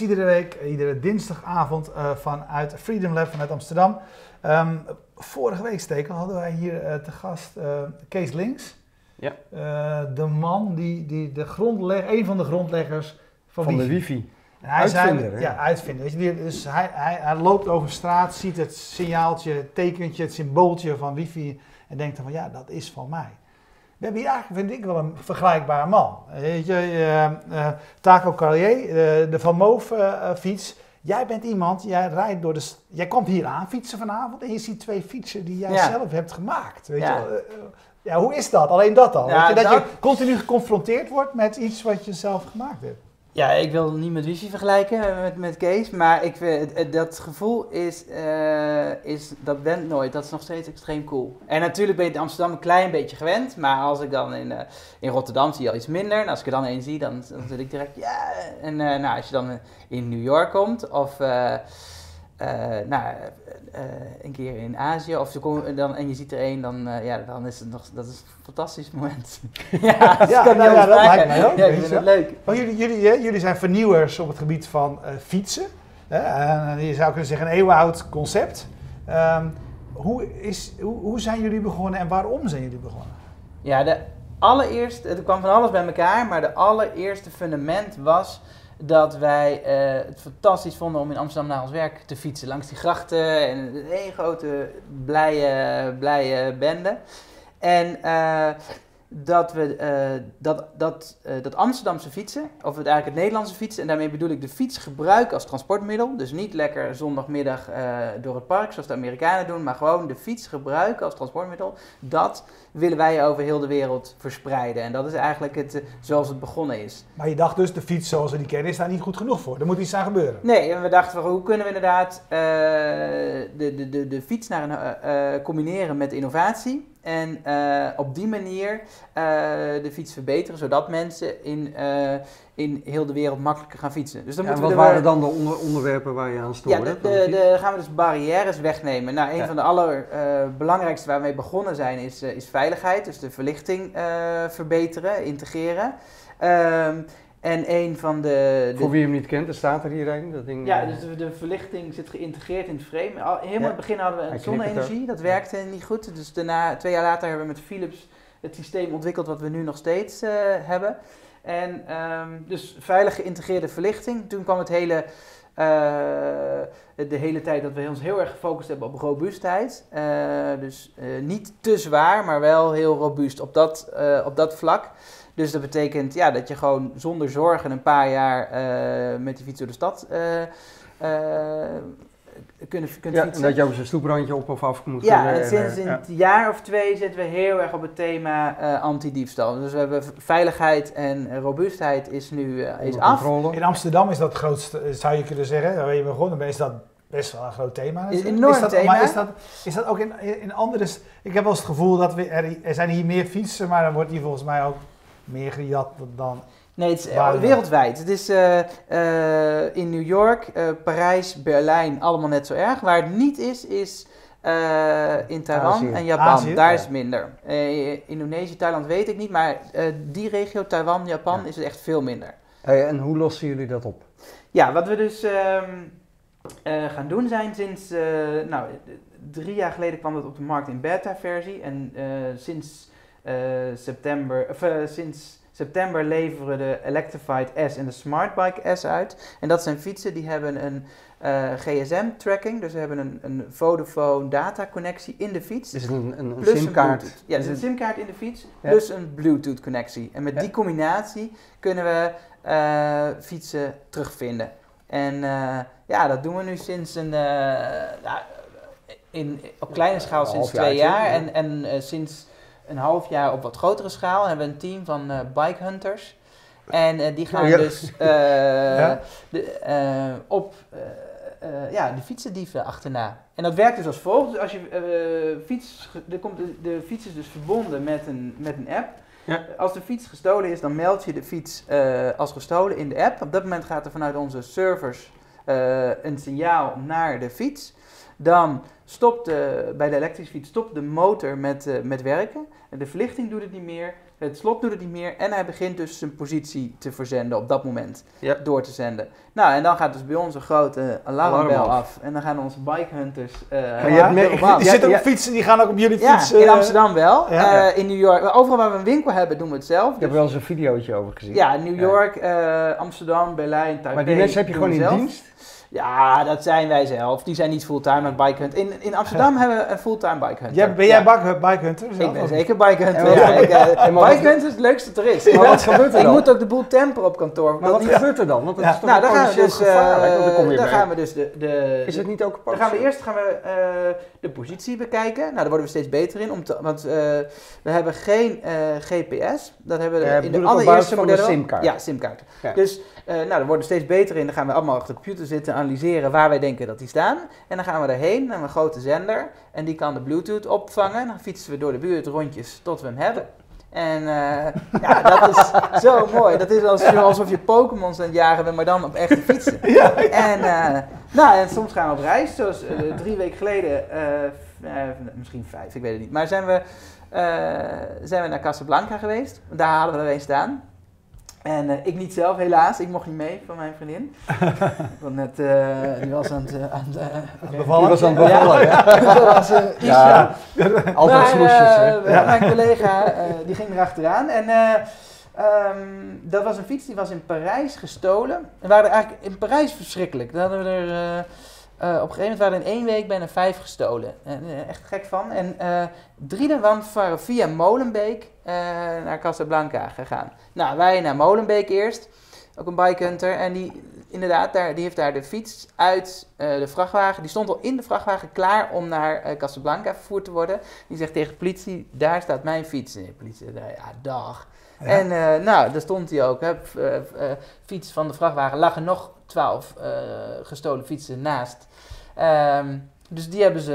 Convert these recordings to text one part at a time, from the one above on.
Iedere week, iedere dinsdagavond uh, vanuit Freedom Lab vanuit Amsterdam. Um, vorige week, Stekel, hadden wij hier uh, te gast uh, Kees Links. Ja. de man die, die de grondleg, een van de grondleggers van, van de wifi. En hij uitvinder, zei, Ja, uitvinder. Weet je, dus hij, hij, hij loopt over straat, ziet het signaaltje, het tekentje, het symbooltje van wifi en denkt dan van ja, dat is van mij. We hebben hier eigenlijk, vind ik, wel een vergelijkbare man. Weet je, uh, uh, Taco Carrier, uh, de Van Moof fiets. Jij bent iemand, jij rijdt door de. Jij komt hier aan fietsen vanavond en je ziet twee fietsen die jij zelf hebt gemaakt. Weet ja. je, ja, hoe is dat? Alleen dat al. Ja, je, dat, dat, je continu geconfronteerd wordt met iets wat je zelf gemaakt hebt. Ja, ik wil niet met Wifi vergelijken eh, met, met Kees, maar ik dat gevoel is, uh, is, dat bent nooit, dat is nog steeds extreem cool. En natuurlijk ben je in Amsterdam een klein beetje gewend, maar als ik dan in, uh, in Rotterdam zie al iets minder. En als ik er dan een zie, dan, zit ik direct, ja. En nou, als je dan in New York komt, of nou, een keer in Azië, of je dan, en je ziet er een, dan, ja, dan is het nog, dat is fantastisch moment. ja, dat, ja, nou, ja, dat lijkt mij ook. Ja, ik vind het leuk. Maar jullie, jullie, jullie zijn vernieuwers op het gebied van fietsen. Uh, je zou kunnen zeggen een eeuwenoud concept. Um, hoe, is, hoe, hoe zijn jullie begonnen en waarom zijn jullie begonnen? Ja, de allereerste, het kwam van alles bij elkaar, maar de allereerste fundament was dat wij uh, het fantastisch vonden om in Amsterdam naar ons werk te fietsen. Langs die grachten en een hele grote blije, blije bende. En uh, dat we uh, dat, dat, uh, dat Amsterdamse fietsen, of het eigenlijk het Nederlandse fietsen, en daarmee bedoel ik de fiets gebruiken als transportmiddel. Dus niet lekker zondagmiddag door het park zoals de Amerikanen doen, maar gewoon de fiets gebruiken als transportmiddel. Dat willen wij over heel de wereld verspreiden. En dat is eigenlijk het, zoals het begonnen is. Maar je dacht dus, de fiets zoals we die kennen is daar niet goed genoeg voor. Er moet iets aan gebeuren. Nee, en we dachten, van, hoe kunnen we inderdaad de, de, de, de fiets naar een, combineren met innovatie? En uh, op die manier uh, de fiets verbeteren, zodat mensen in, uh, in heel de wereld makkelijker gaan fietsen. Dus dan ja, wat waren dan de onder onderwerpen waar je aan stoorde? Ja, de, de, gaan we dus barrières wegnemen. Nou, een ja. van de allerbelangrijkste waar we mee begonnen zijn is, is veiligheid. Dus de verlichting verbeteren, integreren. Um, en een van de, de, Voor wie hem niet kent, er staat er hier een. Dat ding, ja, dus de, de, verlichting zit geïntegreerd in het frame. Al, helemaal in het begin hadden we zonne-energie, dat werkte niet goed. Dus daarna, twee jaar later hebben we met Philips het systeem ontwikkeld wat we nu nog steeds uh, hebben. En um, dus veilig geïntegreerde verlichting. Toen kwam het hele, uh, de hele tijd dat we ons heel erg gefocust hebben op robuustheid. Uh, dus niet te zwaar, maar wel heel robuust op dat, op dat vlak. Dus dat betekent ja, dat je gewoon zonder zorgen een paar jaar uh, met die fiets door de stad uh, uh, kunt, kunt ja, fietsen. En dat je ook zijn stoeprandje op of af moet Ja, en sinds een jaar of twee zitten we heel erg op het thema anti-diefstal. Dus we hebben veiligheid en robuustheid is nu is af. In Amsterdam is dat het grootste, zou je kunnen zeggen, waar je begonnen bent, is dat best wel een groot thema. Is een enorm is dat, thema. Maar is dat, is dat ook in, in andere... Ik heb wel eens het gevoel dat we, er, er zijn hier meer fietsen, maar dan wordt hier volgens mij ook meer gejat dan. Nee, het is uh, wereldwijd. Het is uh, uh, in New York, Parijs, Berlijn, allemaal net zo erg. Waar het niet is, is in Taiwan Azië. en Japan. Azië, Daar ja. is het minder. Indonesië, Thailand weet ik niet, maar die regio, Taiwan, Japan, ja. is het echt veel minder. Hey, en hoe lossen jullie dat op? Ja, wat we dus um, gaan doen zijn sinds, nou, drie jaar geleden kwam het op de markt in beta-versie. En sinds uh, september, of, uh, sinds september leveren de Electrified S en de Smartbike S uit. En dat zijn fietsen die hebben een uh, GSM-tracking, dus ze hebben een, een Vodafone data-connectie in de fiets. Dus een, een, een simkaart? Ja, dus een simkaart in de fiets, ja. plus een Bluetooth-connectie. En met ja. die combinatie kunnen we fietsen terugvinden. En ja, dat doen we nu sinds een... Nou, in, op kleine schaal sinds twee jaar. En, en sinds een half jaar op wat grotere schaal hebben we een team van uh, bike hunters. En uh, die gaan oh, ja. dus ja. de, op ja, de fietsendieven achterna. En dat werkt dus als volgt. Dus als je fiets, er komt de, de, fiets is dus verbonden met een, met een app. Ja. Als de fiets gestolen is, dan meld je de fiets als gestolen in de app. Op dat moment gaat er vanuit onze servers een signaal naar de fiets. Dan stopt de, bij de elektrische fiets stopt de motor met, uh, met werken. En de verlichting doet het niet meer. Het slot doet het niet meer en hij begint dus zijn positie te verzenden op dat moment. Ja. Door te zenden. Nou, en dan gaat dus bij ons een grote alarmbel af. En dan gaan onze bikehunters uh, ja, ja, Die zitten op fietsen, die gaan ook op jullie fietsen. in Amsterdam wel. Uh, in New York, overal waar we een winkel hebben, doen we het zelf. Ik heb wel eens een videootje over gezien. Ja, New York, uh, Amsterdam, Berlijn, Taipei. Maar die mensen heb je gewoon in dienst? Ja, dat zijn wij zelf. Die zijn niet fulltime aan het bikehunt. In, in Amsterdam hebben we een fulltime bikehunter. Ja, ben jij ja. bikehunter? Ik ben zeker bikehunter. Ja, ik, uh, bikehunter is het leukste er is. Maar wat gebeurt er dan? Ik moet ook de boel temperen op kantoor. Maar wat gebeurt er dan? Want het is toch nou, dan gaan we dus, uh, dan, dan gaan we dus de, de... Is het niet ook Dan gaan we eerst gaan we, uh, de positie bekijken. Nou, daar worden we steeds beter in. Om te, want we hebben geen GPS. Dat hebben we in de allereerste modellen. simkaart. Ja, simkaart. Dus nou, daar worden we steeds beter in. Dan gaan we allemaal achter de computer zitten, analyseren waar wij denken dat die staan. En dan gaan we erheen naar een grote zender. En die kan de Bluetooth opvangen. Dan fietsen we door de buurt rondjes tot we hem hebben. En uh, ja, dat is zo mooi. Dat is als, alsof je Pokémons aan het jagen bent, maar dan op echte fietsen. Ja, En, uh, nou, en soms gaan we op reis. Zoals uh, drie weken geleden, misschien vijf, ik weet het niet. Maar zijn we, zijn we naar Casablanca geweest. Daar halen we er een staan. En uh, ik niet zelf, helaas. Ik mocht niet mee van mijn vriendin. Want net, uh, die was aan het, uh, aan het bevallen. Die was aan het bevallen, ja. ja. dat was ja. Altijd smoesjes, hè. Mijn collega, die ging erachteraan. En um, dat was een fiets die was in Parijs gestolen. We waren eigenlijk in Parijs verschrikkelijk. Daar hadden we er uh, op een gegeven moment waren in één week bijna vijf gestolen. Uh, echt gek van. En uh, drie daarvan waren via Molenbeek naar Casablanca gegaan. Nou, wij naar Molenbeek eerst. Ook een bikehunter. En die, inderdaad, daar, die heeft daar de fiets uit de vrachtwagen. Die stond al in de vrachtwagen klaar om naar Casablanca vervoerd te worden. Die zegt tegen de politie, daar staat mijn fiets. En de politie zei, ja, dag. En nou, daar stond hij ook. Hè. fiets van de vrachtwagen. Lag er nog twaalf gestolen fietsen naast. Um, dus die hebben ze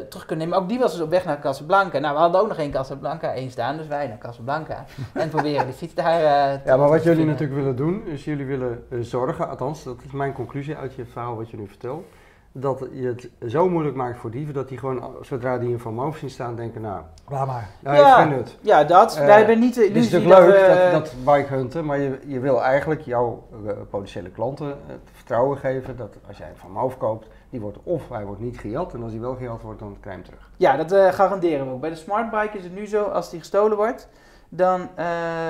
uh, terug kunnen nemen. Ook die was dus op weg naar Casablanca. Nou, we hadden ook nog geen Casablanca één staan, dus wij naar Casablanca. en proberen die fiets daar uh, Ja, maar wat jullie natuurlijk willen doen, is jullie willen uh, zorgen, althans, dat is mijn conclusie uit je verhaal wat je nu vertelt. Dat je het zo moeilijk maakt voor dieven dat die gewoon, zodra die in Van Moof zien staan, denken: Nou, laat maar. Nou, ja, geen nut. Ja, dat. wij hebben niet de illusie Het is natuurlijk leuk, dat, dat bike hunten, maar je, je wil eigenlijk jouw potentiële klanten vertrouwen geven dat als jij Van Moof koopt die wordt of hij wordt niet gejat en als hij wel gejat wordt, dan krijg je hem terug. Ja, dat uh, garanderen we ook. Bij de smartbike is het nu zo, als die gestolen wordt, dan uh,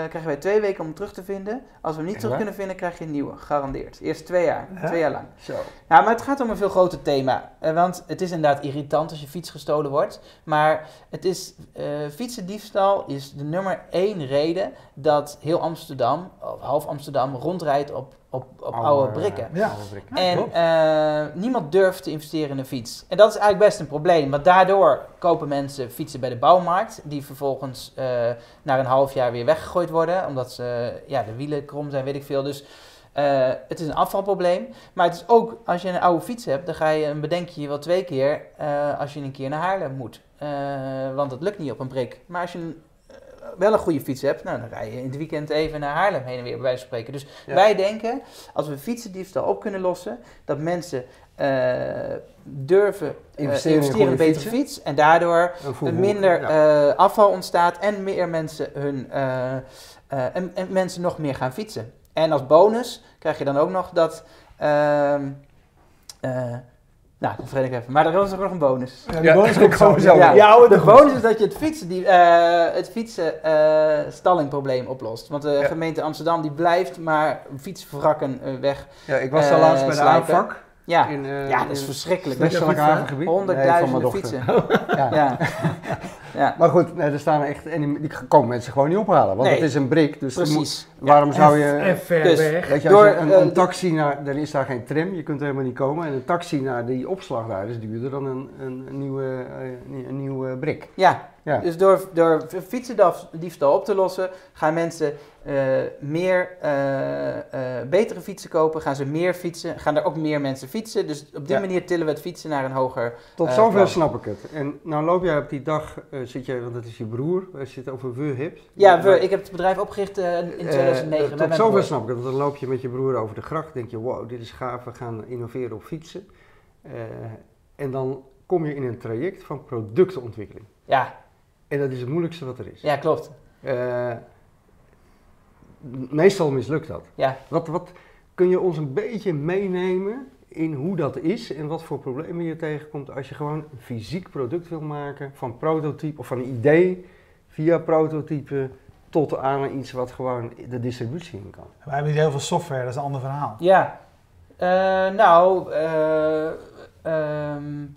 krijgen wij twee weken om hem terug te vinden. Als we hem niet terug kunnen vinden, krijg je een nieuwe, gegarandeerd. Eerst twee jaar, twee jaar lang. Zo. Nou, maar het gaat om een veel groter thema. Uh, want het is inderdaad irritant als je fiets gestolen wordt. Maar het is, uh, fietsendiefstal is de nummer één reden dat heel Amsterdam, of half Amsterdam, rondrijdt op op, op oude, brikken. Ja. en uh, niemand durft te investeren in een fiets. En dat is eigenlijk best een probleem, want daardoor kopen mensen fietsen bij de bouwmarkt, die vervolgens uh, na een half jaar weer weggegooid worden, omdat ze, ja, de wielen krom zijn, weet ik veel. Dus uh, het is een afvalprobleem. Maar het is ook, als je een oude fiets hebt, dan ga je een bedenkje wel twee keer als je een keer naar Haarlem moet. want dat lukt niet op een brik. Maar als je een wel een goede fiets hebt, nou, dan rij je in het weekend even naar Haarlem heen en weer bij wijze van spreken. Dus wij denken, als we fietsendiefstal op kunnen lossen, dat mensen uh, durven uh, investeren, in een betere fiets en daardoor minder uh, afval ontstaat en meer mensen hun en, en, mensen nog meer gaan fietsen. En als bonus krijg je dan ook nog dat ehm, nou, dat vergeet ik even. Maar er is ook nog een bonus. Ja, de bonus komt zo. Ja, ja de bonus is dat je het fietsen, die, uh, het fietsen uh, stallingprobleem oplost. Want de gemeente Amsterdam die blijft maar fietswrakken uh, weg Ja, ik was al laatst bij de aanvak. Ja. In, ja, dat is verschrikkelijk. Westelijk havengebied. Honderdduizenden fietsen. ja. ja. Maar goed, nee, er staan echt, en die komen mensen gewoon niet ophalen, want het is een brik. Dus Precies. waarom zou je... En ver dus, weg. Weet je, als Door, je een, een, taxi naar, er is daar geen tram, je kunt helemaal niet komen. En een taxi naar die opslag daar is duurder dan een, een, een nieuwe, een nieuwe brik. Ja, ja. Dus door, door fietsendiefstal op te lossen, gaan mensen uh, meer, uh, uh, betere fietsen kopen, gaan ze meer fietsen, gaan er ook meer mensen fietsen. Dus op die manier tillen we het fietsen naar een hoger. Tot zover snap ik het. En nou loop jij op die dag, zit jij, want dat is je broer, als je het over we hebt. Ja, we, ik heb het bedrijf opgericht in 2009. tot zover snap ik het, want dan loop je met je broer over de gracht, denk je, wow, dit is gaaf, we gaan innoveren op fietsen. En dan kom je in een traject van productontwikkeling. Ja. En dat is het moeilijkste wat er is. Ja, klopt. Uh, meestal mislukt dat. Ja. Wat, wat kun je ons een beetje meenemen in hoe dat is en wat voor problemen je tegenkomt als je gewoon een fysiek product wil maken van prototype of van een idee via prototype tot aan iets wat gewoon de distributie in kan. We hebben niet heel veel software, dat is een ander verhaal. Ja, uh, nou, uh, um,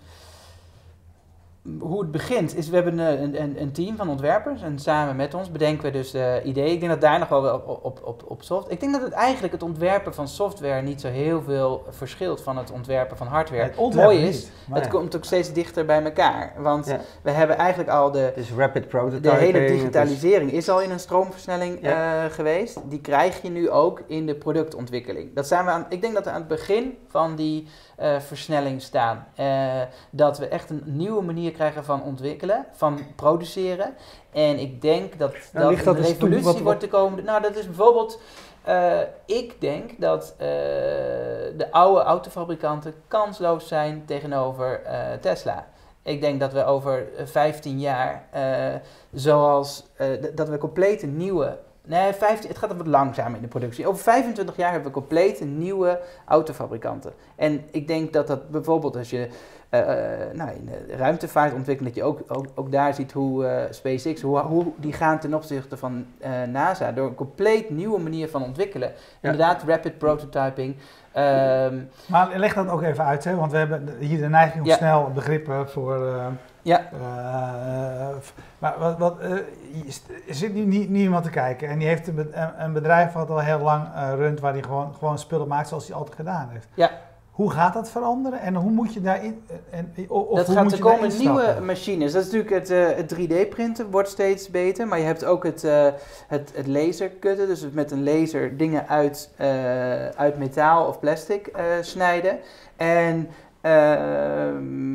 hoe het begint is, we hebben een, een, een, team van ontwerpers en samen met ons bedenken we dus de ideeën. Ik denk dat daar nog wel op, op, op, op soft. Ik denk dat het eigenlijk het ontwerpen van software niet zo heel veel verschilt van het ontwerpen van hardware. Het mooi is, het komt ook steeds dichter bij elkaar. Want we hebben eigenlijk al de, dus rapid de hele digitalisering is, al in een stroomversnelling ja. uh, geweest. Die krijg je nu ook in de productontwikkeling. Dat zijn we aan, ik denk dat we aan het begin van die uh, versnelling staan. Uh, dat we echt een nieuwe manier krijgen van ontwikkelen, van produceren. En ik denk dat, nou, dat, een dus revolutie wordt te komen. Nou, dat is bijvoorbeeld. Uh, ik denk dat de oude autofabrikanten kansloos zijn tegenover Tesla. Ik denk dat we over 15 jaar, zoals dat we complete nieuwe Nee, 15, het gaat wat langzamer in de productie. Over 25 jaar hebben we complete nieuwe autofabrikanten. En ik denk dat dat bijvoorbeeld als je uh, nou, in de ruimtevaart ontwikkelt, dat je ook, ook, ook daar ziet hoe uh, SpaceX, hoe, hoe die gaan ten opzichte van NASA, door een compleet nieuwe manier van ontwikkelen. Inderdaad, rapid prototyping. Um, maar leg dat ook even uit, hè? want we hebben hier de neiging om snel begrippen voor ja. Uh, maar wat, wat, uh, er zit nu niemand te kijken en die heeft een, een bedrijf wat al heel lang uh, runt, waar hij gewoon, gewoon spullen maakt zoals hij altijd gedaan heeft. Ja. Hoe gaat dat veranderen en hoe moet je daarin? En, of dat hoe gaat, er komen nieuwe machines. Dat is natuurlijk het, het 3D-printen wordt steeds beter, maar je hebt ook het, het, het laserkutten, dus met een laser dingen uit, uit metaal of plastic snijden. En Ehm, eh,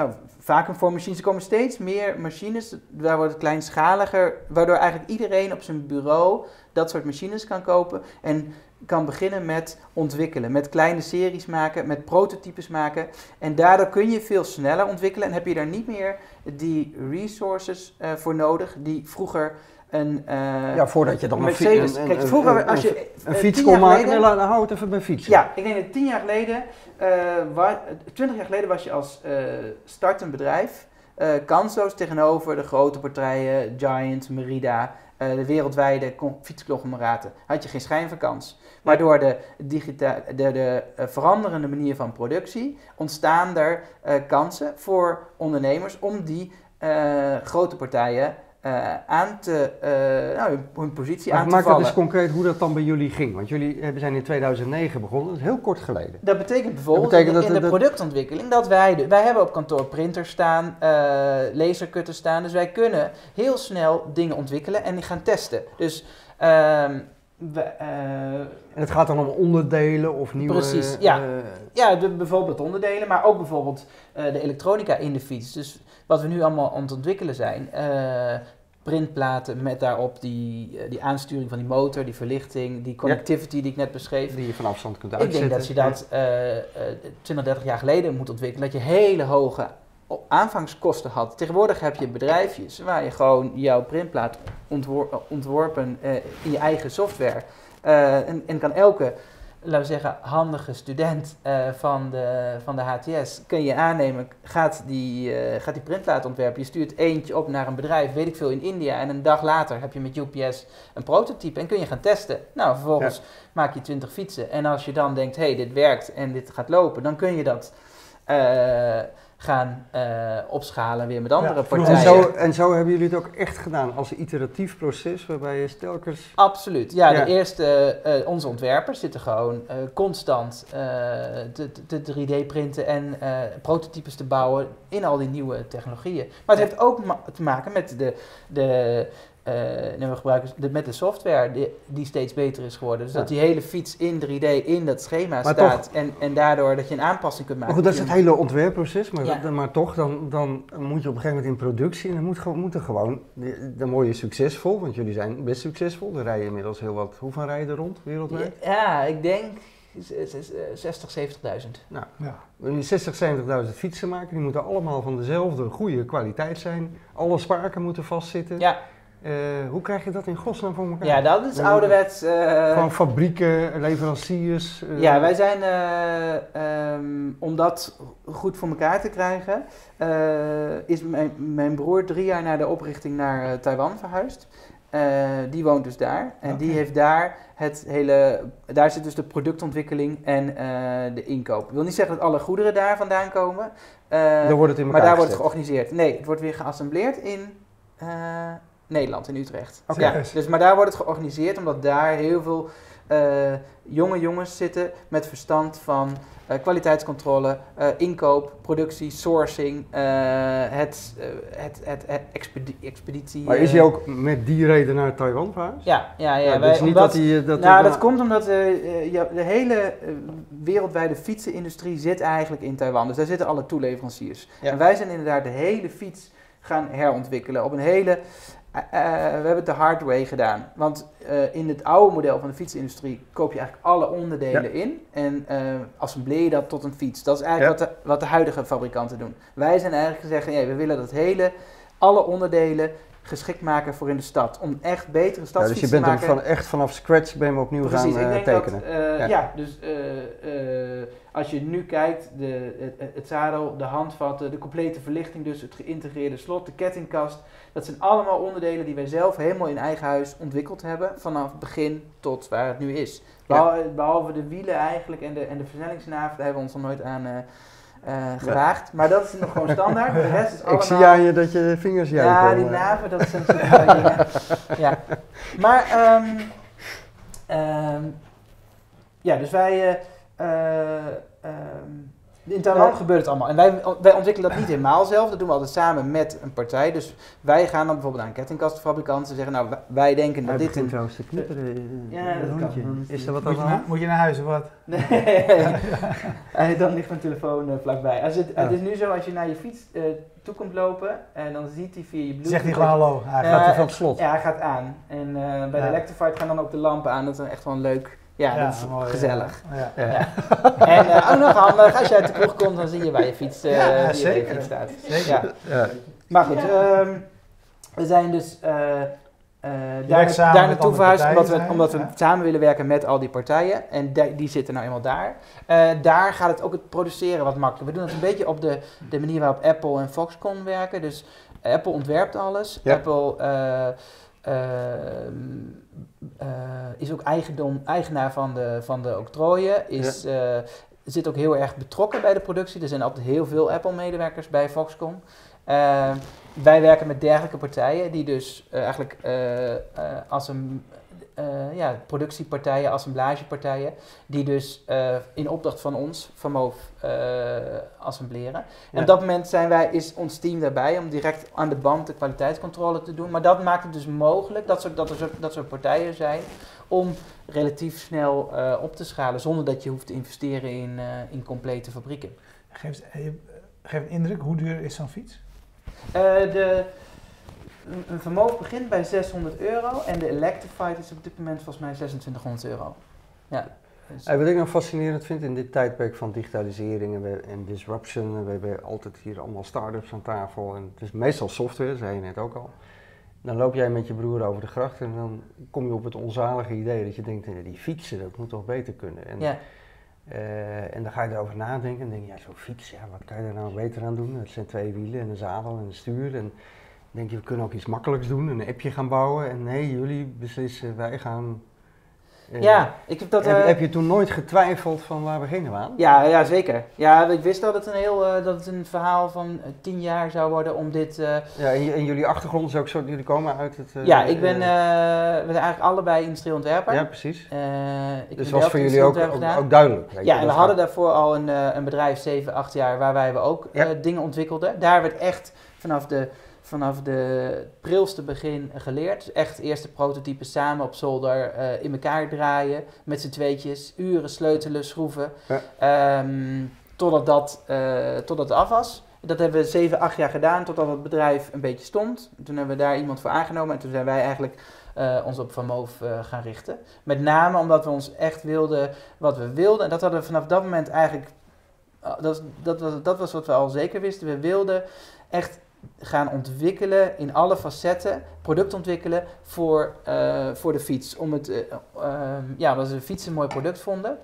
nou, vacuumvormmachines. Komen steeds meer machines. Daar wordt het kleinschaliger. Waardoor eigenlijk iedereen op zijn bureau dat soort machines kan kopen. En kan beginnen met ontwikkelen. Met kleine series maken, met prototypes maken. En daardoor kun je veel sneller ontwikkelen. En heb je daar niet meer die resources uh, voor nodig die vroeger een, uh, ja, voordat je dan. Een, Kijk, vroeger als je een, fiets kon maken, dan hou het even bij fietsen. Ja, ik denk dat tien jaar geleden, uh, twintig jaar geleden was je als uh, startend bedrijf kansloos tegenover de grote partijen, Giant, Merida, de wereldwijde fietsconglomeraten. Had je geen schijn van kans. Maar door de, digita de, de veranderende manier van productie ontstaan er kansen voor ondernemers om die grote partijen uh, aan te, uh, nou, hun, positie maar aan te maak vallen. Maak dat eens concreet hoe dat dan bij jullie ging. Want jullie zijn in 2009 begonnen, dat is heel kort geleden. Dat betekent bijvoorbeeld dat betekent in, de productontwikkeling dat wij, wij hebben op kantoor printers staan, uh, lasercutters staan. Dus wij kunnen heel snel dingen ontwikkelen en die gaan testen. Dus... Uh, we, en het gaat dan om onderdelen of nieuwe... Precies, ja. ja, de, bijvoorbeeld onderdelen, maar ook bijvoorbeeld de elektronica in de fiets. Dus wat we nu allemaal aan het ontwikkelen zijn, uh, printplaten met daarop die, uh, die aansturing van die motor, die verlichting, die connectivity die ik net beschreef. Die je van afstand kunt uitzetten. Ik denk dat je dat uh, 20, 30 jaar geleden moet ontwikkelen, dat je hele hoge aanvangskosten had. Tegenwoordig heb je bedrijfjes waar je gewoon jouw printplaat ontwor ontworpen uh, in je eigen software. Uh, en, en kan elke laten we zeggen, handige student uh, van, de, van de HTS kun je aannemen, gaat die, uh, gaat die printplaat ontwerpen. Je stuurt eentje op naar een bedrijf, weet ik veel, in India. En een dag later heb je met UPS een prototype en kun je gaan testen. Nou, vervolgens maak je 20 fietsen. En als je dan denkt, hé, hey, dit werkt en dit gaat lopen, dan kun je dat... Uh, gaan uh, opschalen weer met andere partijen. En zo, en zo, hebben jullie het ook echt gedaan als een iteratief proces waarbij je telkens... Absoluut. Ja, de eerste, uh, onze ontwerpers zitten gewoon uh, constant te, te, 3D printen en prototypes te bouwen in al die nieuwe technologieën. Maar het heeft ook ma te maken met de, de uh, we gebruiken de, met de software die, die, steeds beter is geworden. Dus dat die hele fiets in 3D in dat schema staat en, en daardoor dat je een aanpassing kunt maken. Maar goed, dat is het hele ontwerpproces, maar, maar toch, dan, dan moet je op een gegeven moment in productie en dan moet, moet er gewoon, dan word je succesvol, want jullie zijn best succesvol. Er rijden inmiddels heel wat, hoeveel rijden er rond wereldwijd? Ja, ik denk 60, 70.000. Nou, ja. 60, 70.000 fietsen maken, die moeten allemaal van dezelfde goede kwaliteit zijn. Alle spaken moeten vastzitten. Ja. Uh, hoe krijg je dat in godsnaam voor elkaar? Ja, dat is ouderwets. Uh, Van fabrieken, leveranciers. Uh. Ja, wij zijn, um, om dat goed voor elkaar te krijgen, is mijn, mijn broer drie jaar na de oprichting naar Taiwan verhuisd. die woont dus daar. En die heeft daar het hele. Daar zit dus de productontwikkeling en de inkoop. Ik wil niet zeggen dat alle goederen daar vandaan komen. daar wordt het in maar daar wordt het georganiseerd. Nee, het wordt weer geassembleerd in. Nederland, in Utrecht. Ja, dus, maar daar wordt het georganiseerd omdat daar heel veel uh, jonge jongens zitten met verstand van uh, kwaliteitscontrole, uh, inkoop, productie, sourcing, het, het, het, het expedi expeditie. Maar is hij ook met die reden naar Taiwan verhuisd? Ja, ja, ja. ja wij, dus niet dat hij... Dat nou, dat komt omdat de hele wereldwijde fietsenindustrie zit eigenlijk in Taiwan. Dus daar zitten alle toeleveranciers. En wij zijn inderdaad de hele fiets gaan herontwikkelen op een hele uh, we hebben het de hard way gedaan. Want uh, in het oude model van de fietsindustrie koop je eigenlijk alle onderdelen in en uh, assembleer je dat tot een fiets. Dat is eigenlijk wat, de, wat de huidige fabrikanten doen. Wij zijn eigenlijk gezegd, ja, we willen dat hele, alle onderdelen geschikt maken voor in de stad. Om echt betere stadsfietsen te maken. Dus je bent van echt vanaf scratch ben je opnieuw Precies, gaan ik denk tekenen. Dat, ja. ja. dus als je nu kijkt, de, het, het, zadel, de handvatten, de complete verlichting, dus het geïntegreerde slot, de kettingkast. Dat zijn allemaal onderdelen die wij zelf helemaal in eigen huis ontwikkeld hebben. Vanaf het begin tot waar het nu is. Behalve, de wielen eigenlijk en de, en de versnellingsnaven, daar hebben we ons nog nooit aan... Uh. Maar dat is nog gewoon standaard. De rest is allemaal... Ik zie aan je dat je vingers juichen. Ja, die naven, dat zijn soort dingen. Ja. Maar, um, um, ja, dus wij... Uh, um, in Taiwan gebeurt het allemaal. En wij, wij ontwikkelen dat niet helemaal zelf. Dat doen we altijd samen met een partij. Dus wij gaan dan bijvoorbeeld aan kettingkastfabrikanten zeggen, nou wij denken dat dit... Een... trouwens te knipperen. ja, dat kan. Is er wat moet, je naar, moet je naar huis of wat? Nee, dan ligt mijn telefoon uh, vlakbij. Als het, het is nu zo, als je naar je fiets uh, toe komt lopen en dan ziet hij via je bluetooth... Zegt hij gewoon hallo? Hij gaat hij van het slot? Ja, hij gaat aan. En uh, bij de Electrified gaan dan ook de lampen aan. Dat is echt wel een leuk ja, dat is mooi, gezellig. Ja. Ja. en uh, ook nog handig, als je uit de kroeg komt, dan zie je waar je fiets, uh, ja, zeker. fiets staat. Zeker. Ja. Maar goed, um, we zijn dus uh, daar, daar naartoe verhuisd omdat we, omdat we samen willen werken met al die partijen. En die, die zitten nou eenmaal daar. daar gaat het ook het produceren wat makkelijker. We doen het een beetje op de, de manier waarop Apple en Foxconn werken. Dus Apple ontwerpt alles. Apple Ehm, eh, is ook eigendom, eigenaar van de, van de octrooien, is, ja. Eh, zit ook heel erg betrokken bij de productie. Er zijn altijd heel veel Apple-medewerkers bij Foxconn. Ehm, wij werken met dergelijke partijen die dus uh, eigenlijk als een uh, ja, productiepartijen, assemblagepartijen, die dus uh, in opdracht van ons van MOVE uh, assembleren. En op dat moment zijn wij, is ons team daarbij om direct aan de band de kwaliteitscontrole te doen. Maar dat maakt het dus mogelijk dat, dat er dat soort partijen zijn om relatief snel op te schalen zonder dat je hoeft te investeren in, in complete fabrieken. Geef, geef een indruk, hoe duur is zo'n fiets? de, een vermogen begint bij 600 euro en de Electrified is op dit moment volgens mij 2600 euro. Ja. Dus wat ik nou fascinerend vind in dit tijdperk van digitalisering en, en disruption, we hebben altijd hier allemaal start-ups aan tafel en het is meestal software, zei je net ook al. Dan loop jij met je broer over de gracht en dan kom je op het onzalige idee dat je denkt, die fietsen, dat moet toch beter kunnen. En, ja. Uh, en dan ga je erover nadenken en denk je, ja, zo'n fiets, ja, wat kan je er nou beter aan doen? Het zijn twee wielen en een zadel en een stuur. En, denk je, we kunnen ook iets makkelijks doen, een appje gaan bouwen. En nee, jullie beslissen, wij gaan... Uh, ja, ik heb dat... Heb, uh, heb, je toen nooit getwijfeld van waar beginnen we aan? Ja, ja zeker. Ja, ik wist dat het een heel, uh, dat het een verhaal van tien jaar zou worden om dit... ja, en, en, jullie achtergrond is ook zo, jullie komen uit het... ja, ik ben, we zijn eigenlijk allebei industrieel ontwerper. Ja, precies. ik dus was voor jullie ook, ook, ook, duidelijk. Ja, en we hadden daarvoor al een, een bedrijf, 7, 8 jaar, waarbij we ook ja. dingen ontwikkelden. Daar werd echt vanaf de vanaf de prilste begin geleerd. Echt eerste prototype samen op zolder uh, in elkaar draaien. Met z'n tweetjes, uren sleutelen, schroeven. Ja. Um, totdat, dat, uh, totdat het af was. Dat hebben we zeven, acht jaar gedaan totdat het bedrijf een beetje stond. Toen hebben we daar iemand voor aangenomen en toen zijn wij eigenlijk uh, ons op Van Moof uh, gaan richten. Met name omdat we ons echt wilden wat we wilden. En dat hadden we vanaf dat moment eigenlijk, dat, dat, was, dat was wat we al zeker wisten. We wilden echt gaan ontwikkelen in alle facetten, product ontwikkelen voor, voor de fiets. Om het, ehm, ja, omdat we de fiets een mooi product vonden.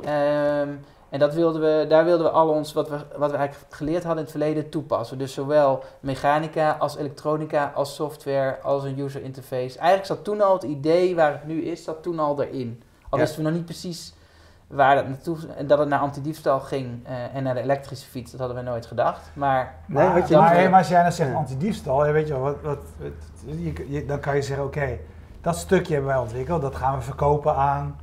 Um, en dat wilden we, daar wilden we al ons, wat we, wat we eigenlijk geleerd hadden in het verleden, toepassen. Dus zowel mechanica als elektronica, als software, als een user interface. Eigenlijk zat toen al het idee waar het nu is, zat toen al erin. Al wisten we nog niet precies waar dat naartoe... En dat het naar antidiefstal ging uh, en naar de elektrische fiets, dat hadden we nooit gedacht. Maar, nee, maar, je, maar, maar als jij nou zegt antidiefstal, weet je wat, wat, je, dan kan je zeggen, oké, dat stukje hebben wij ontwikkeld, dat gaan we verkopen aan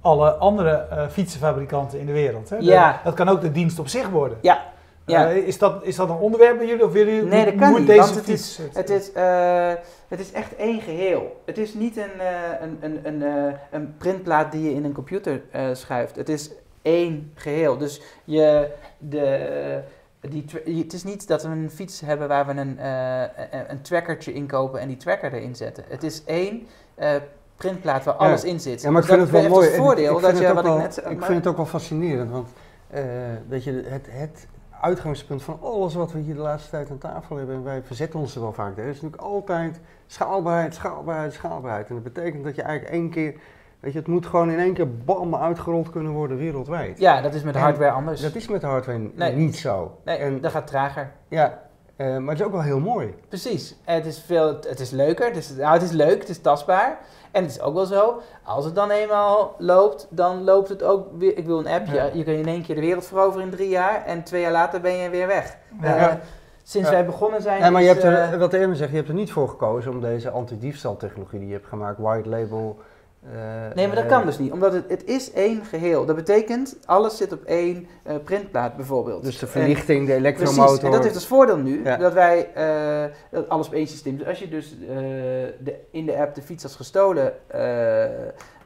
alle andere uh, fietsenfabrikanten in de wereld. Hè? Ja. dat kan ook de dienst op zich worden. Ja. Ja. Uh, is, dat, is dat een onderwerp bij jullie? Of willen jullie nee, dat kan niet, deze het is, het, is, uh, het is echt één geheel. Het is niet een, een, een, een, een printplaat die je in een computer schuift. Het is één geheel. Dus je, de, die, het is niet dat we een fiets hebben waar we een, een trackertje inkopen en die tracker erin zetten. Het is één printplaat waar alles in zit. Ja, maar ik vind het wel mooi. Het voordeel dat je, wat ik net Ik vind het ook wel fascinerend, want uh, dat je het, het uitgangspunt van alles wat we hier de laatste tijd aan tafel hebben, en wij verzetten ons er wel vaak tegen, is natuurlijk altijd schaalbaarheid, schaalbaarheid, schaalbaarheid. En dat betekent dat je eigenlijk één keer, weet je, het moet gewoon in één keer bam uitgerold kunnen worden wereldwijd. Ja, dat is met hardware anders. Dat is met hardware nee. niet zo. Nee, en, dat gaat trager. Ja, uh, maar het is ook wel heel mooi. Precies. Het is, veel, het is leuker. Het is, nou, het is leuk, het is tastbaar. En het is ook wel zo, als het dan eenmaal loopt, dan loopt het ook weer. Ik wil een appje. Je kan in één keer de wereld veroveren in drie jaar en twee jaar later ben je weer weg. Ja. Uh, sinds wij begonnen zijn. Ja, maar je hebt er, uh, wat Erwin zegt, je hebt er niet voor gekozen om deze anti-diefstaltechnologie die je hebt gemaakt, white label. Uh, nee, maar dat kan dus niet, omdat het, het is één geheel. Dat betekent, alles zit op één uh, printplaat bijvoorbeeld. Dus de verlichting, en, de elektromotor. Precies, en dat heeft als voordeel nu, ja. dat wij dat alles op één systeem... Dus als je dus de, in de app de fiets als gestolen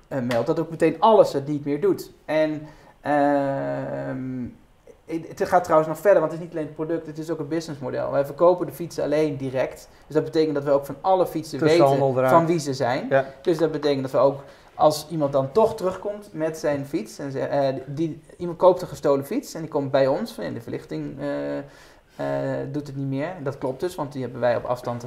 meldt, dat ook meteen alles het niet meer doet. En ehm, het gaat trouwens nog verder, want het is niet alleen het product, het is ook een businessmodel. Wij verkopen de fietsen alleen direct. Dus dat betekent dat we ook van alle fietsen weten van wie ze zijn. Ja. Dus dat betekent dat we ook, als iemand dan toch terugkomt met zijn fiets, en ze, uh, die, iemand koopt een gestolen fiets en die komt bij ons, van de verlichting uh, uh, doet het niet meer. Dat klopt dus, want die hebben wij op afstand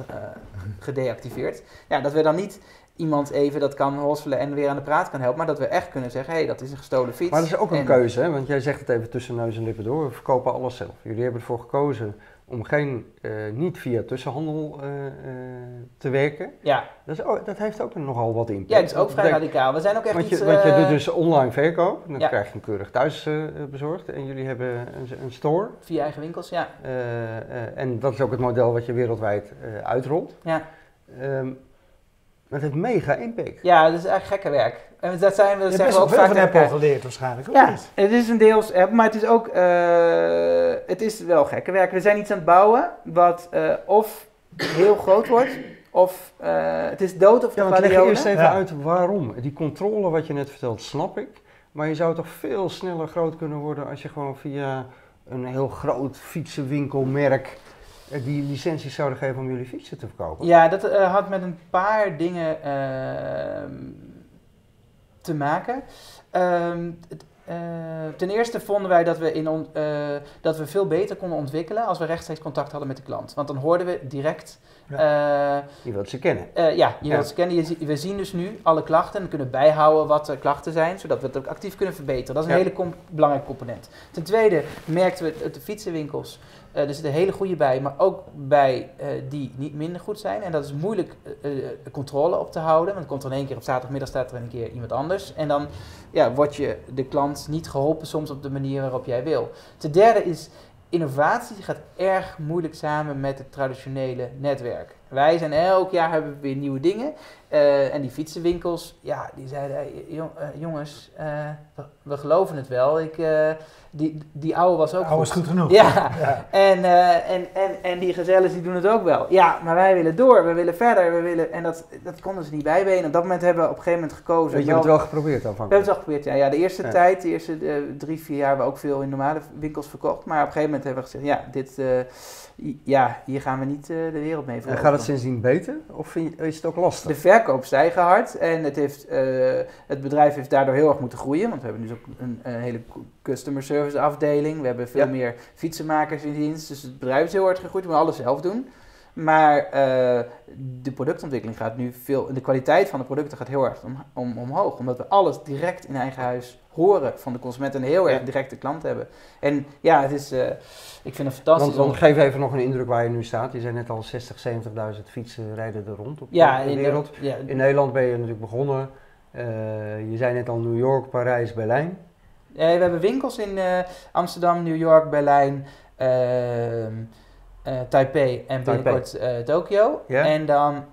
gedeactiveerd. Ja, dat we dan niet iemand even dat kan hosselen en weer aan de praat kan helpen. Maar dat we echt kunnen zeggen, hé, hey, dat is een gestolen fiets. Maar dat is ook een keuze, hè? want jij zegt het even tussen neus en lippen door. We verkopen alles zelf. Jullie hebben ervoor gekozen om geen, uh, niet via tussenhandel uh, uh, te werken. Ja. Dat, is ook, dat heeft ook nogal wat impact. Ja, dat is ook vrij radicaal. We zijn ook echt want je, iets, Want je doet dus online verkoop, dan ja. krijg je hem keurig thuis bezorgd. En jullie hebben een, een store. Via eigen winkels, ja. en dat is ook het model wat je wereldwijd uitrolt. Ja. Um, dat heeft mega impact. Ja, dat is echt gekke werk. En dat zijn we, dat zeggen we ook vaak van Apple geleerd waarschijnlijk. Ja, het is een deels app, maar het is ook, uh, het is wel gekke werk. We zijn iets aan het bouwen wat uh, of heel groot wordt, of uh, het is dood of ja, want leg eerst even ja. uit waarom. Die controle wat je net vertelt, snap ik. Maar je zou toch veel sneller groot kunnen worden als je gewoon via een heel groot fietsenwinkelmerk eh, die licenties zouden geven om jullie fietsen te verkopen? Ja, dat uh, had met een paar dingen uh, te maken. Um, het, uh, ten eerste vonden wij dat we, in on, dat we veel beter konden ontwikkelen als we rechtstreeks contact hadden met de klant. Want dan hoorden we direct. Ja. je wilt ze kennen. ja, je ja. wilt ze kennen. Je, we zien dus nu alle klachten en kunnen bijhouden wat de klachten zijn, zodat we het ook actief kunnen verbeteren. Dat is een ja. hele com belangrijke component. Ten tweede merkten we uit de fietsenwinkels uh, er zit een hele goede bij, maar ook bij uh, die niet minder goed zijn. En dat is moeilijk uh, controle op te houden. Want komt er in één keer op zaterdagmiddag staat er een keer iemand anders. En dan ja, wordt je de klant niet geholpen soms op de manier waarop jij wil. Ten derde is innovatie gaat erg moeilijk samen met het traditionele netwerk. Wij zijn elk jaar hebben we weer nieuwe dingen. Uh, en die fietsenwinkels, ja, die zeiden, hey, jong, uh, jongens, uh, we, we, geloven het wel. Ik, die, die oude was ook oude goed. is goed genoeg. Ja, ja. En, en, en, en die gezellen die doen het ook wel. Ja, maar wij willen door, we willen verder, we willen... En dat, dat konden ze niet bijbenen. Op dat moment hebben we op een gegeven moment gekozen. je hebt het wel geprobeerd dan? We hebben het wel geprobeerd, ja. ja de eerste tijd, de eerste drie, vier jaar hebben we ook veel in normale winkels verkocht. Maar op een gegeven moment hebben we gezegd, ja, dit ja, hier gaan we niet uh, de wereld mee En gaat het sindsdien beter of is het ook lastig? Verkoop stijgen hard en het, heeft, uh, het bedrijf heeft daardoor heel erg moeten groeien. Want we hebben dus ook een, een hele customer service afdeling. We hebben veel ja. meer fietsenmakers in dienst. Dus het bedrijf is heel hard gegroeid. We moeten alles zelf doen. Maar uh, de productontwikkeling gaat nu veel. De kwaliteit van de producten gaat heel erg om, om, omhoog. Omdat we alles direct in eigen huis horen van de consument en heel erg directe klant hebben. En ja, het is, uh, ik vind het fantastisch. Want, geef even nog een indruk waar je nu staat. Je zei net al 60, 70.000 fietsen rijden er rond op ja, de wereld. In, ja. in Nederland ben je natuurlijk begonnen. Uh, je zei net al New York, Parijs, Berlijn. we hebben winkels in Amsterdam, New York, Berlijn, ehm, Taipei en binnenkort Tokio. Yeah. En dan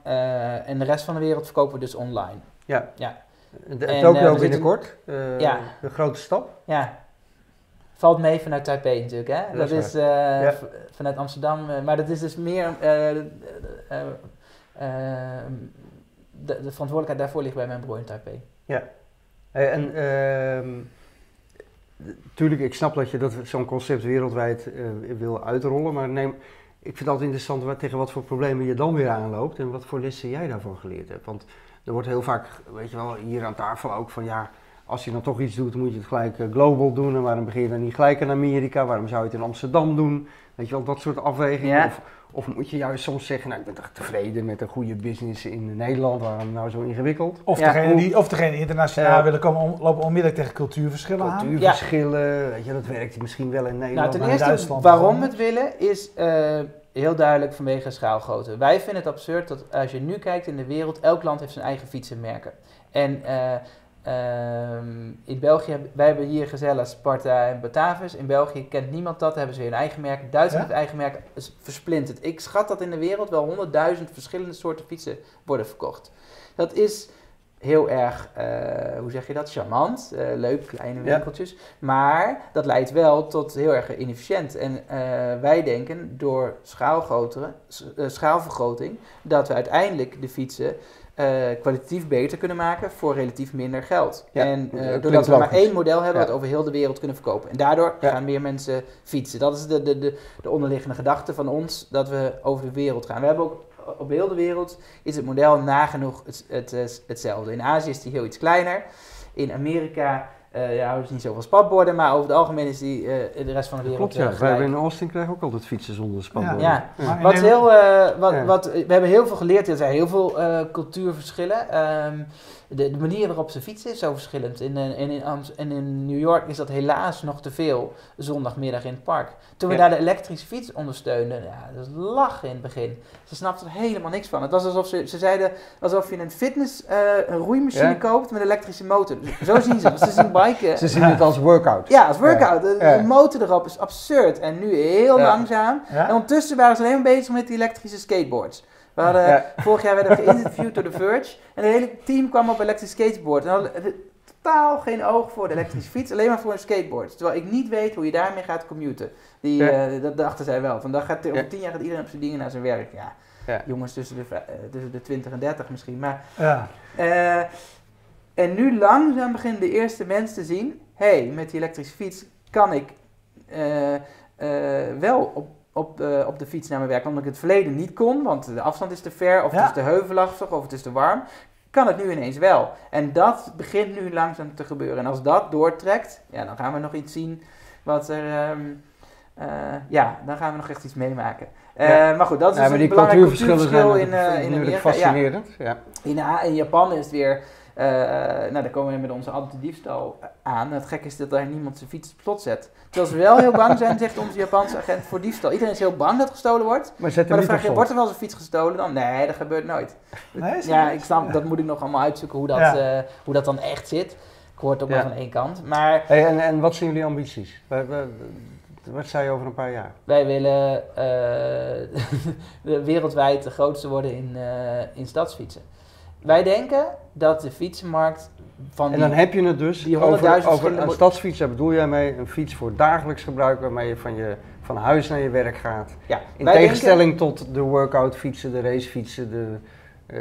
en de rest van de wereld verkopen we dus online. Ja. ja. Tokio uh, binnenkort, uh, ja. de grote stap. Ja, valt mee vanuit Taipei natuurlijk. Hè? Dat, dat is, uh, ja. vanuit Amsterdam, maar dat is dus meer. de, de, verantwoordelijkheid daarvoor ligt bij mijn broer in Taipei. Ja, en natuurlijk, ik snap dat je dat zo'n concept wereldwijd wil uitrollen, maar neem, ik vind het altijd interessant wat, tegen wat voor problemen je dan weer aanloopt en wat voor lessen jij daarvan geleerd hebt. Want er wordt heel vaak, weet je wel, hier aan tafel ook van ja, als je dan toch iets doet, moet je het gelijk uh, global doen. En waarom begin je dan niet gelijk in Amerika? Waarom zou je het in Amsterdam doen? Weet je wel, dat soort afwegingen. Of, of, moet je juist soms zeggen, nou ik ben toch tevreden met een goede business in Nederland, waarom nou zo ingewikkeld? Of, degene, die, of degene die internationaal willen komen, om, lopen onmiddellijk tegen cultuurverschillen aan. Cultuurverschillen, weet je, dat werkt misschien wel in Nederland. Nou, ten eerste, Duitsland waarom we het willen, is... Uh, heel duidelijk vanwege schaalgrootte. Wij vinden het absurd dat als je nu kijkt in de wereld, elk land heeft zijn eigen fietsenmerken. En uh, uh, in België, wij hebben hier gezellig Sparta en Batavus. In België kent niemand dat, hebben ze weer een eigen merk. Duitsland heeft eigen merk, versplinterd. Ik schat dat in de wereld wel honderdduizend verschillende soorten fietsen worden verkocht. Dat is heel erg, uh, hoe zeg je dat, charmant, uh, leuk, kleine winkeltjes. Maar dat leidt wel tot heel erg inefficiënt. En uh, wij denken door schaalvergroting dat we uiteindelijk de fietsen kwalitatief beter kunnen maken voor relatief minder geld. Ja, en doordat we maar één model hebben ja. wat over heel de wereld kunnen verkopen. En daardoor ja. gaan meer mensen fietsen. Dat is de, de, de, de onderliggende gedachte van ons, dat we over de wereld gaan. We hebben ook op heel de wereld is het model nagenoeg het, het, hetzelfde. In Azië is die heel iets kleiner. In Amerika uh, ja, ze niet zoveel spatborden, maar over het algemeen is die uh, de rest van de wereld. Klopt, ja. Wij in Austin krijgen ook altijd fietsen zonder spatborden. Ja, ja. Wat heel, uh, wat, wat, we hebben heel veel geleerd. Er zijn heel veel cultuurverschillen. Um, de, de, manier waarop ze fietsen is zo verschillend. In, in, in, en in New York is dat helaas nog te veel zondagmiddag in het park. Toen we daar de elektrische fiets ondersteunden, ja, dat was lachen in het begin. Ze snapten er helemaal niks van. Het was alsof ze, ze zeiden alsof je een fitness, uh, een roeimachine koopt met een elektrische motor. Zo zien ze het. Ze zien biken. Ze zien het als workout. Ja, als workout. De, motor erop is absurd. En nu heel langzaam. En ondertussen waren ze alleen maar bezig met die elektrische skateboards. We hadden, Vorig jaar werden we geïnterviewd door The Verge. En het hele team kwam op elektrisch skateboard. En hadden totaal geen oog voor de elektrische fiets, alleen maar voor een skateboard. Terwijl ik niet weet hoe je daarmee gaat commuten. Die, ja. uh, dat dachten zij wel. Van dan gaat, over tien jaar gaat iedereen op zijn dingen naar zijn werk. Ja, ja. jongens tussen de, uh, tussen de 20 en 30 misschien. Maar, ja. Uh, en nu langzaam beginnen de eerste mensen te zien... hé, hey, met die elektrische fiets kan ik wel op op, uh, op de fiets naar mijn werk. Omdat ik het verleden niet kon, want de afstand is te ver, of het is te heuvelachtig, of het is te warm. Kan het nu ineens wel. En dat begint nu langzaam te gebeuren. En als dat doortrekt, ja, dan gaan we nog iets zien wat er. Um, uh, ja, dan gaan we nog echt iets meemaken. Maar goed, dat is ja, dus een belangrijk cultuurverschil in, in Amerika. Fascinerend. Ja. In, in Japan is het weer uh, nou, dan komen we met onze anti-diefstal aan. Het gekke is dat daar niemand zijn fiets op slot zet. Terwijl ze wel heel bang zijn, zegt onze Japanse agent, voor diefstal. Iedereen is heel bang dat gestolen wordt. Maar, maar dan vraag je, wordt er wel een fiets gestolen dan? Nee, dat gebeurt nooit. Nee, ja, ik snap, dat moet ik nog allemaal uitzoeken hoe dat, ja. uh, hoe dat dan echt zit. Ik hoor het ook maar van één kant. Maar, hey, en, en wat zijn jullie ambities? Wat zei je over een paar jaar? Wij willen uh, wereldwijd de grootste worden in, in stadsfietsen. Wij denken dat de fietsenmarkt van En dan die, heb je het dus die 100.000 over, een stadsfiets, daar bedoel jij mee een fiets voor dagelijks gebruik waarmee je van, je van huis naar je werk gaat. ja, In tegenstelling tot de workout fietsen, de racefietsen, de, eh,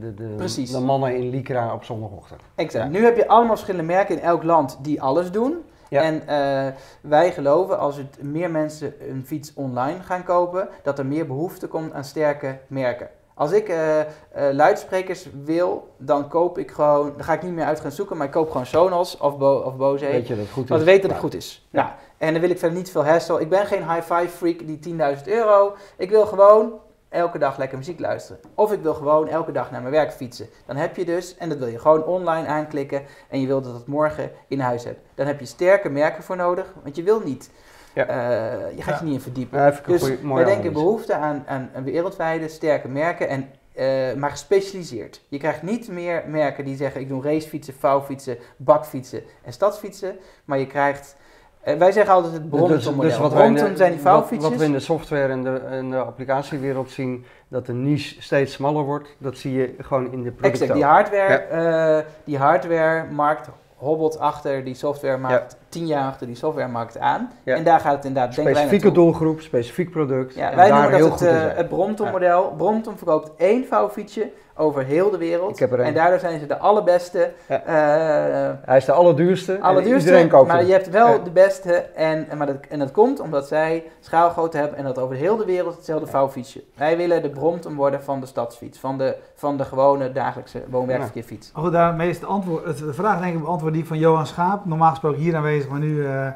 de, de, Precies. de mannen in Lycra op zondagochtend. exact. Ja. Nu heb je allemaal verschillende merken in elk land die alles doen. Ja. En eh, wij geloven als het meer mensen een fiets online gaan kopen, dat er meer behoefte komt aan sterke merken. Als ik eh, eh, luidsprekers wil, dan koop ik gewoon, dan ga ik niet meer uit gaan zoeken, maar ik koop gewoon Sonos of, Bo of Bose. Weet je dat het goed is? Want we weten dat Ja. het goed is. Ja. Nou, en dan wil ik verder niet veel hassle. Ik ben geen high-five freak die 10.000 euro. Ik wil gewoon elke dag lekker muziek luisteren. Of ik wil gewoon elke dag naar mijn werk fietsen. Dan heb je dus, en dat wil je gewoon online aanklikken. En je wil dat het morgen in huis hebt. Dan heb je sterke merken voor nodig. Want je wil niet, Ja. eh, je gaat Ja. je niet in verdiepen. Ja, Dus goeie- wij mooie denken behoefte aan, aan, wereldwijde sterke merken, en, eh, maar gespecialiseerd. Je krijgt niet meer merken die zeggen ik doe racefietsen, vouwfietsen, bakfietsen en stadsfietsen. Maar je krijgt, eh, wij zeggen altijd het Brompton model. wat wij in de- Brompton zijn die wat- vouwfietsjes. Wat we in de software en de, en de applicatiewereld zien, dat de niche steeds smaller wordt, dat zie je gewoon in de producten. Exact, die hardware, eh, die hardware-markt hobbelt achter die software-markt, tien jaar achter die software-markt aan. Ja. En daar gaat het inderdaad, denken Specifieke doelgroep, specifiek product. Ja, en wij daar noemen dat het, zijn. het Brompton-model. Brompton verkoopt één vouwfietsje over heel de wereld. Ik heb er een. En daardoor zijn ze de allerbeste. Ja. eh, Hij is de allerduurste. en allerduurste, Iedereen koopt maar hem. je hebt wel Ja. de beste. En, en, maar dat, en dat komt omdat zij schaalgrootte hebben en dat over heel de wereld hetzelfde vouwfietsje. Wij willen de Brompton worden van de stadsfiets. Van de, van de gewone dagelijkse woon-werkverkeerfiets. Maar goed, daarmee is het antwoord, het, de vraag denk ik beantwoord die van Johan Schaap. Normaal gesproken hier aanwezig, maar nu eh,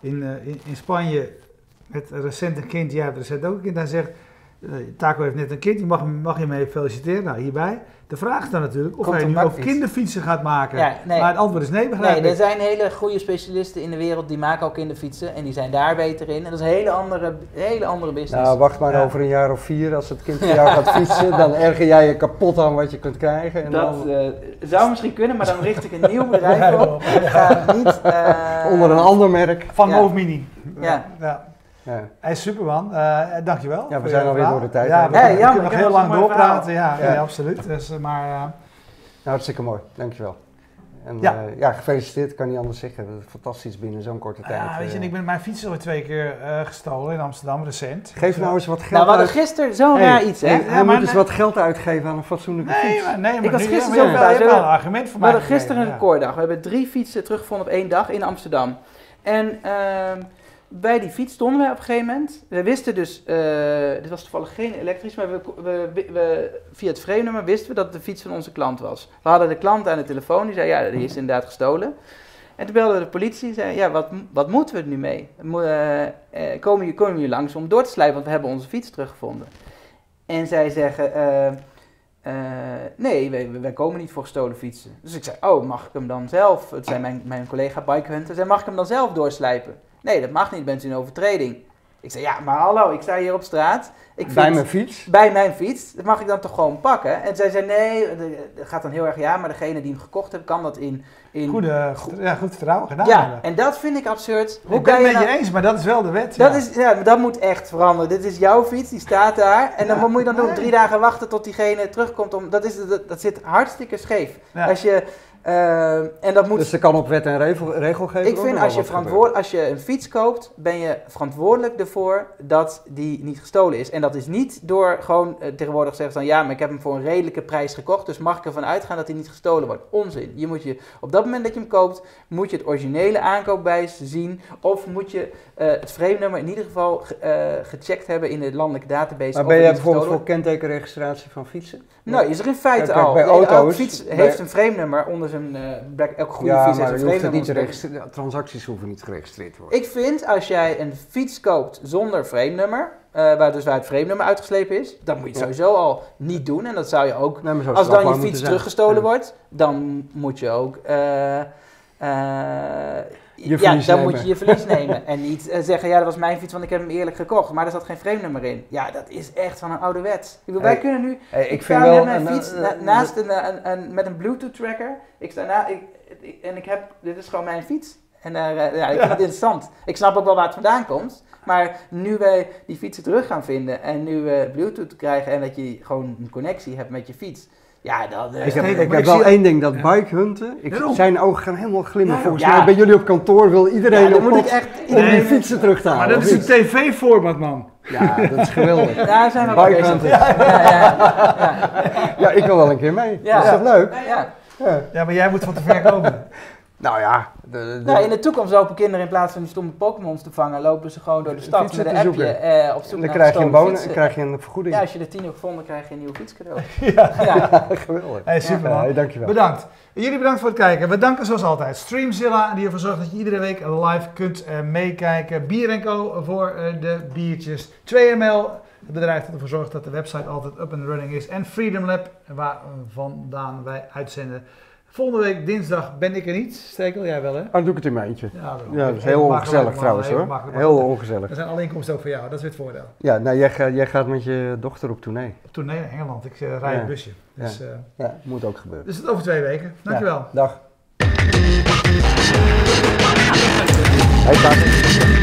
in, eh, in, in Spanje met recent een kind. Jij hebt recent ook een kind. Hij zegt, Taco heeft net een kind, die mag, hem- mag je mee feliciteren. Nou, hierbij. De vraag is dan natuurlijk of Komt hij nu ook kinderfietsen gaat maken. Ja, nee. Maar het antwoord is nee, begrijp Nee, ik. er zijn hele goede specialisten in de wereld die maken ook kinderfietsen. En die zijn daar beter in. En dat is een hele andere, hele andere business. Nou, wacht maar Ja. over een jaar of vier, als het kind voor jou gaat fietsen, dan erger jij je kapot aan wat je kunt krijgen. En dat dan eh, zou misschien kunnen, maar dan richt ik een nieuw bedrijf Ja, op. Ik ga niet... eh, onder een ander merk. Van Ja. Move Mini. Ja. Ja. Is superman. Eh dankjewel. Ja, we zijn alweer door de tijd Ja, we kunnen, we jammer, kunnen ik nog heel lang doorpraten. Ja, Ja. absoluut. Dus, eh, maar eh, Nou, hartstikke mooi, dankjewel. En Ja. ja, ja gefeliciteerd, kan niet anders zeggen. Dat is fantastisch binnen zo'n korte tijd. ja, weet je, ik ben mijn fiets alweer twee keer eh, gestolen in Amsterdam, recent. Geef nou eens wat geld Nou, we hadden gisteren zo'n Hey, raar iets, hè? hey, Ja, hij maar moet eens wat geld uitgeven aan een fatsoenlijke Nee, fiets. maar, nee, maar Ik was gisteren ja, zo We wel een argument voor We mij hadden gisteren een recorddag. We hebben drie fietsen teruggevonden op één dag in Amsterdam. En ehm, bij die fiets stonden we op een gegeven moment. We wisten dus, eh, dit was toevallig geen elektrisch, maar we, we, via het vreemdnummer wisten we dat het de fiets van onze klant was. We hadden de klant aan de telefoon, die zei ja, die is inderdaad gestolen. En toen belden we de politie en zei ja, wat, wat moeten we er nu mee? Mo- eh, komen, jullie- komen langs om door te slijpen, want we hebben onze fiets teruggevonden. En zij zeggen, nee, wij, wij komen niet voor gestolen fietsen. Dus ik zei, oh, mag ik hem dan zelf? Het zei mijn, mijn collega Bike Hunter, zei, mag ik hem dan zelf doorslijpen? Nee, dat mag niet, bent u in overtreding. Ik zei, ja, maar hallo, ik sta hier op straat. Ik vind, Bij mijn fiets. bij mijn fiets, dat mag ik dan toch gewoon pakken? En zij zei, nee, dat gaat dan heel erg, ja, maar degene die hem gekocht heeft, kan dat in... in Goede, goed, ja, goed vertrouwen gedaan ja, hebben. en dat vind ik absurd. Hoe ik ben het met je nou- eens, maar dat is wel de wet. dat, ja. is, ja, dat moet echt veranderen. Dit is jouw fiets, die staat daar. En dan moet je dan nog drie dagen wachten tot diegene terugkomt. Om, dat, is, dat, dat zit hartstikke scheef. Als je, eh, en dat moet, Dus er kan op wet en regel, regelgeving ik vind als je, verantwoord, als je een fiets koopt, ben je verantwoordelijk ervoor dat die niet gestolen is. En dat is niet door gewoon eh, tegenwoordig zeggen van ja, maar ik heb hem voor een redelijke prijs gekocht, dus mag ik ervan uitgaan dat hij niet gestolen wordt. Onzin. Je moet je, op dat moment dat je hem koopt, moet je het originele aankoopbewijs zien. Of moet je eh, het vreemdnummer in ieder geval ge- eh, gecheckt hebben in de landelijke database. Maar ben jij bijvoorbeeld voor kentekenregistratie van fietsen? Nou, is er in feite Kijk, al. bij De- elke auto's- fiets bij- heeft een vreemdnummer onder zijn... eh, elke goede ja, fiets heeft een registreren. Transacties hoeven niet geregistreerd te worden. Ik vind als jij een fiets koopt zonder vreemdnummer, eh, waar dus waar het vreemdnummer uitgeslepen is, dan moet je het sowieso al niet doen. En dat zou je ook, Nee, als dan je fiets teruggestolen wordt, dan moet je ook, eh, Je ja, dan nemen. moet je je verlies nemen. En niet eh, zeggen, ja, dat was mijn fiets, want ik heb hem eerlijk gekocht. Maar er zat geen vreemdnummer in. Ja, dat is echt van een oude wet. Ik bedoel, wij kunnen nu Hey, ik, ik vind wel... met mijn fiets na- een- naast een, een, een- met een Bluetooth tracker. Ik sta na, ik, ik- en ik heb, dit is gewoon mijn fiets. En daar, eh, ja, ik vind het interessant. Ik snap ook wel waar het vandaan komt. Maar nu wij die fietsen terug gaan vinden en nu we Bluetooth krijgen en dat je gewoon een connectie hebt met je fiets. Ja, dat, uh, ik heb, nee, ik heb ik wel zie- één ding, dat Ja. bike hunten. Ik, Daarom. zijn ogen gaan helemaal glimmen. Ja, Volgens ja. mij bij jullie op kantoor wil iedereen op moet ik echt... om die fietsen terug te halen. Maar dat is een tv-format, man. Ja, dat is geweldig. Daar zijn we. Ja, ja, ja. Ja, ik wil wel een keer mee. Ja. Is dat leuk? ja. Ja. Ja, maar jij moet van te ver komen. Nou ja, de, de- Nou, in de toekomst lopen kinderen in plaats van die stomme Pokémons te vangen, lopen ze gewoon door de stad Fietsen met te een appje zoeken. eh, op zoek dan naar krijg je, een bonus, fietsen. krijg je een vergoeding. Ja, als je er tien hebt gevonden, krijg je een nieuwe fiets cadeau. ja. Ja. geweldig. Hey, super, man. Ja, dankjewel. Bedankt. Jullie bedankt voor het kijken. We danken zoals altijd Streamzilla, die ervoor zorgt dat je iedere week live kunt eh, meekijken. Bier Co voor eh, de biertjes. 2ML, het bedrijf dat ervoor zorgt dat de website altijd up and running is. En Freedom Lab, waar vandaan wij uitzenden. Volgende week dinsdag ben ik er niet. Stekel, jij wel hè? Oh, dan doe ik het in mijn eentje. Ja. Ja, dat is heel ongezellig trouwens hoor. Heel ongezellig. Er zijn alle inkomsten ook voor jou, dat is weer het voordeel. Ja, nou jij, gaat- jij gaat met je dochter op tournee. Op tournee naar Engeland, ik eh, rij Ja. een busje. Dus, eh, Ja, moet ook gebeuren. dus het over twee weken. Dankjewel. Ja, dag. Hey.